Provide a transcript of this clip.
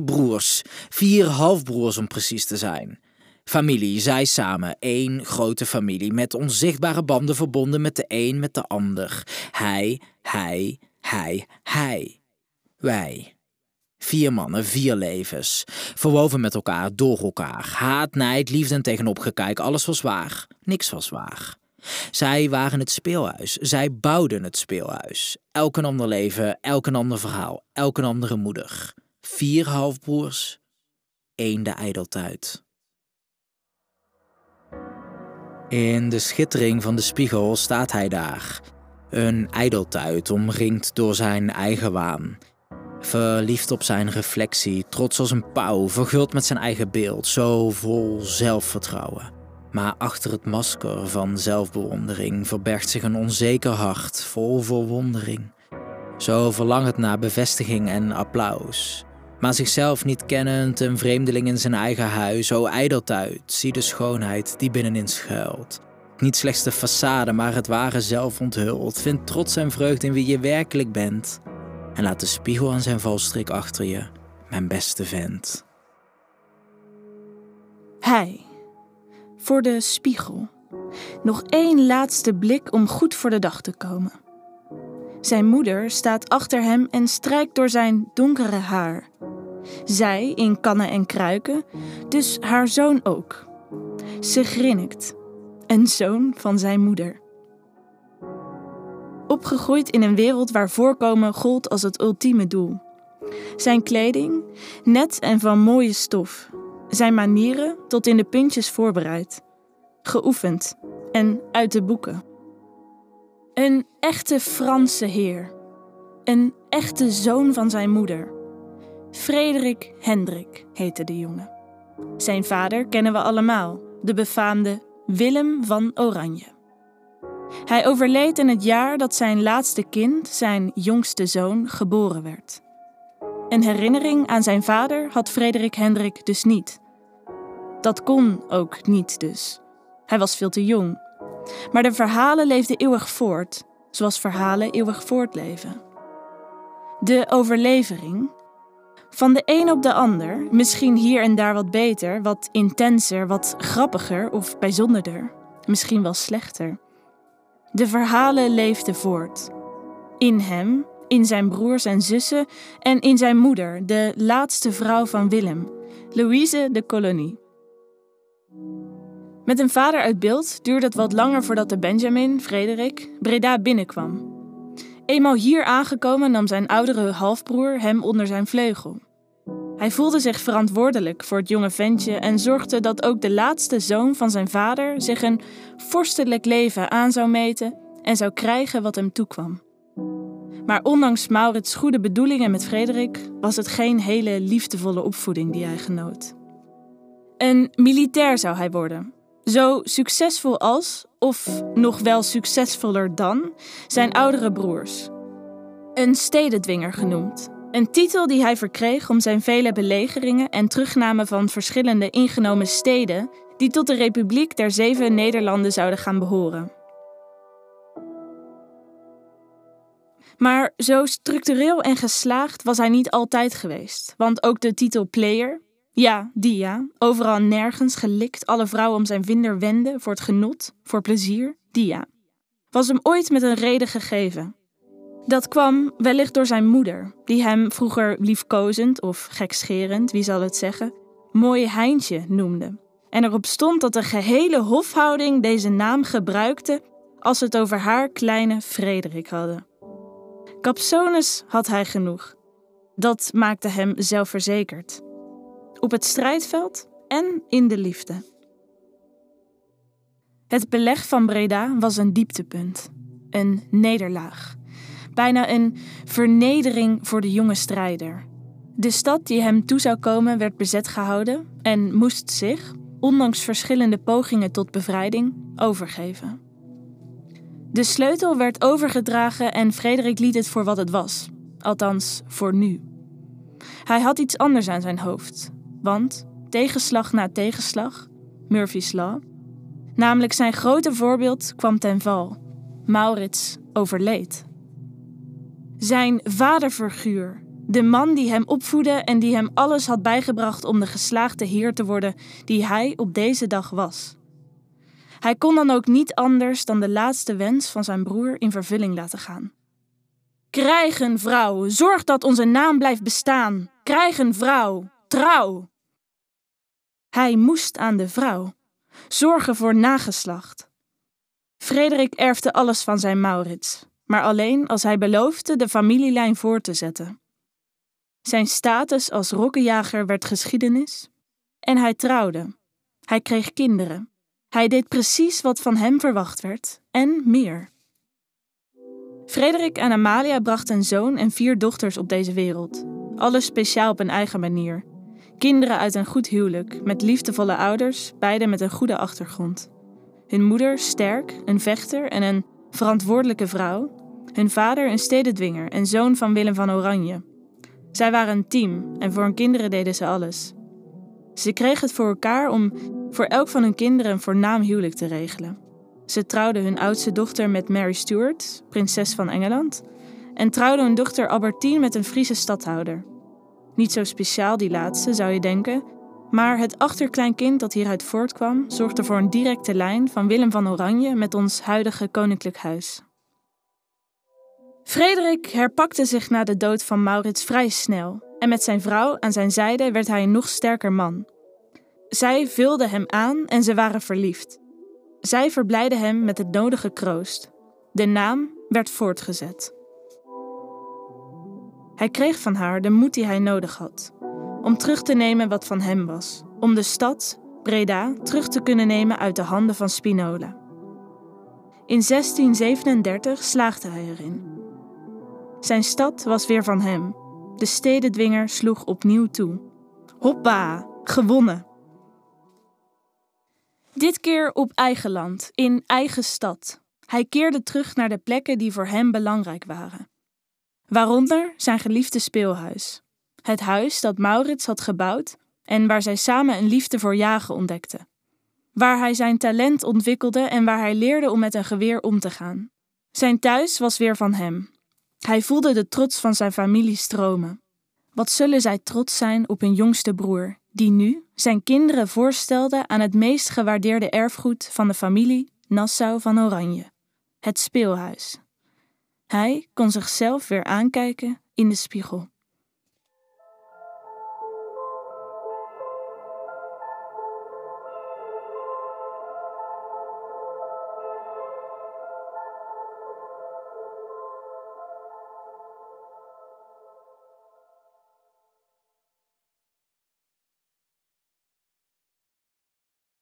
broers, vier halfbroers om precies te zijn. Familie, zij samen, één grote familie, met onzichtbare banden verbonden met de een met de ander. Hij, hij, hij, hij. Wij. Vier mannen, vier levens. Verwoven met elkaar, door elkaar. Haat, nijd, liefde en tegenopgekijk, alles was waar. Niks was waar. Zij waren het speelhuis. Zij bouwden het speelhuis. Elk een ander leven, elk een ander verhaal, elk een andere moeder. Vier halfbroers, één de ijdeltuit. In de schittering van de spiegel staat hij daar. Een ijdeltuit omringd door zijn eigen waan. Verliefd op zijn reflectie, trots als een pauw, verguld met zijn eigen beeld, zo vol zelfvertrouwen. Maar achter het masker van zelfbewondering verbergt zich een onzeker hart vol verwondering. Zo verlangend naar bevestiging en applaus. Maar zichzelf niet kennend, een vreemdeling in zijn eigen huis, o ijdeltuit, zie de schoonheid die binnenin schuilt. Niet slechts de façade, maar het ware zelf onthult. Vind trots en vreugde in wie je werkelijk bent. En laat de spiegel aan zijn valstrik achter je, mijn beste vent. Hij. Voor de spiegel. Nog één laatste blik om goed voor de dag te komen. Zijn moeder staat achter hem en strijkt door zijn donkere haar. Zij in kannen en kruiken, dus haar zoon ook. Ze grinnikt. Een zoon van zijn moeder. Opgegroeid in een wereld waar voorkomen gold als het ultieme doel. Zijn kleding, net en van mooie stof. Zijn manieren tot in de puntjes voorbereid. Geoefend en uit de boeken. Een echte Franse heer. Een echte zoon van zijn moeder. Frederik Hendrik heette de jongen. Zijn vader kennen we allemaal, de befaamde Willem van Oranje. Hij overleed in het jaar dat zijn laatste kind, zijn jongste zoon, geboren werd. Een herinnering aan zijn vader had Frederik Hendrik dus niet. Dat kon ook niet dus. Hij was veel te jong. Maar de verhalen leefden eeuwig voort, zoals verhalen eeuwig voortleven. De overlevering, van de een op de ander, misschien hier en daar wat beter, wat intenser, wat grappiger of bijzonderder, misschien wel slechter. De verhalen leefden voort. In hem, in zijn broers en zussen en in zijn moeder, de laatste vrouw van Willem, Louise de Colonie. Met een vader uit beeld duurde het wat langer voordat de Benjamin, Frederik, Breda binnenkwam. Eenmaal hier aangekomen nam zijn oudere halfbroer hem onder zijn vleugel. Hij voelde zich verantwoordelijk voor het jonge ventje en zorgde dat ook de laatste zoon van zijn vader zich een vorstelijk leven aan zou meten en zou krijgen wat hem toekwam. Maar ondanks Maurits' goede bedoelingen met Frederik was het geen hele liefdevolle opvoeding die hij genoot. Een militair zou hij worden, zo succesvol als, of nog wel succesvoller dan, zijn oudere broers. Een stedendwinger genoemd. Een titel die hij verkreeg om zijn vele belegeringen en terugnamen van verschillende ingenomen steden die tot de Republiek der Zeven Nederlanden zouden gaan behoren. Maar zo structureel en geslaagd was hij niet altijd geweest, want ook de titel player, ja, die ja, overal nergens gelikt alle vrouwen om zijn vinder wenden voor het genot, voor plezier, die ja, was hem ooit met een reden gegeven. Dat kwam wellicht door zijn moeder, die hem vroeger liefkozend of gekscherend, wie zal het zeggen, mooi Heintje noemde. En erop stond dat de gehele hofhouding deze naam gebruikte als ze het over haar kleine Frederik hadden. Capsones had hij genoeg. Dat maakte hem zelfverzekerd. Op het strijdveld en in de liefde. Het beleg van Breda was een dieptepunt, een nederlaag. Bijna een vernedering voor de jonge strijder. De stad die hem toe zou komen werd bezet gehouden en moest zich, ondanks verschillende pogingen tot bevrijding, overgeven. De sleutel werd overgedragen en Frederik liet het voor wat het was, althans voor nu. Hij had iets anders aan zijn hoofd, want tegenslag na tegenslag, Murphy's Law, namelijk zijn grote voorbeeld kwam ten val. Maurits overleed. Zijn vaderfiguur, De man die hem opvoedde en die hem alles had bijgebracht om de geslaagde heer te worden die hij op deze dag was. Hij kon dan ook niet anders dan de laatste wens van zijn broer in vervulling laten gaan. Krijg een vrouw, zorg dat onze naam blijft bestaan. Krijg een vrouw, trouw. Hij moest aan de vrouw, zorgen voor nageslacht. Frederik erfde alles van zijn Maurits, maar alleen als hij beloofde de familielijn voor te zetten. Zijn status als rokkenjager werd geschiedenis en hij trouwde. Hij kreeg kinderen. Hij deed precies wat van hem verwacht werd en meer. Frederik en Amalia brachten een zoon en vier dochters op deze wereld, alles speciaal op een eigen manier. Kinderen uit een goed huwelijk, met liefdevolle ouders, beide met een goede achtergrond. Hun moeder sterk, een vechter en een verantwoordelijke vrouw. Hun vader een stedendwinger en zoon van Willem van Oranje. Zij waren een team en voor hun kinderen deden ze alles. Ze kregen het voor elkaar om voor elk van hun kinderen een voornaam huwelijk te regelen. Ze trouwden hun oudste dochter met Mary Stuart, prinses van Engeland, en trouwden hun dochter Albertine met een Friese stadhouder. Niet zo speciaal die laatste, zou je denken, maar het achterkleinkind dat hieruit voortkwam zorgde voor een directe lijn van Willem van Oranje met ons huidige koninklijk huis. Frederik herpakte zich na de dood van Maurits vrij snel en met zijn vrouw aan zijn zijde werd hij een nog sterker man. Zij vulde hem aan en ze waren verliefd. Zij verblijden hem met het nodige kroost. De naam werd voortgezet. Hij kreeg van haar de moed die hij nodig had om terug te nemen wat van hem was, om de stad, Breda, terug te kunnen nemen uit de handen van Spinola. In 1637 slaagde hij erin. Zijn stad was weer van hem. De stedendwinger sloeg opnieuw toe. Hoppa, gewonnen! Dit keer op eigen land, in eigen stad. Hij keerde terug naar de plekken die voor hem belangrijk waren. Waaronder zijn geliefde speelhuis. Het huis dat Maurits had gebouwd en waar zij samen een liefde voor jagen ontdekten. Waar hij zijn talent ontwikkelde en waar hij leerde om met een geweer om te gaan. Zijn thuis was weer van hem. Hij voelde de trots van zijn familie stromen. Wat zullen zij trots zijn op hun jongste broer, die nu zijn kinderen voorstelde aan het meest gewaardeerde erfgoed van de familie Nassau van Oranje: het speelhuis. Hij kon zichzelf weer aankijken in de spiegel.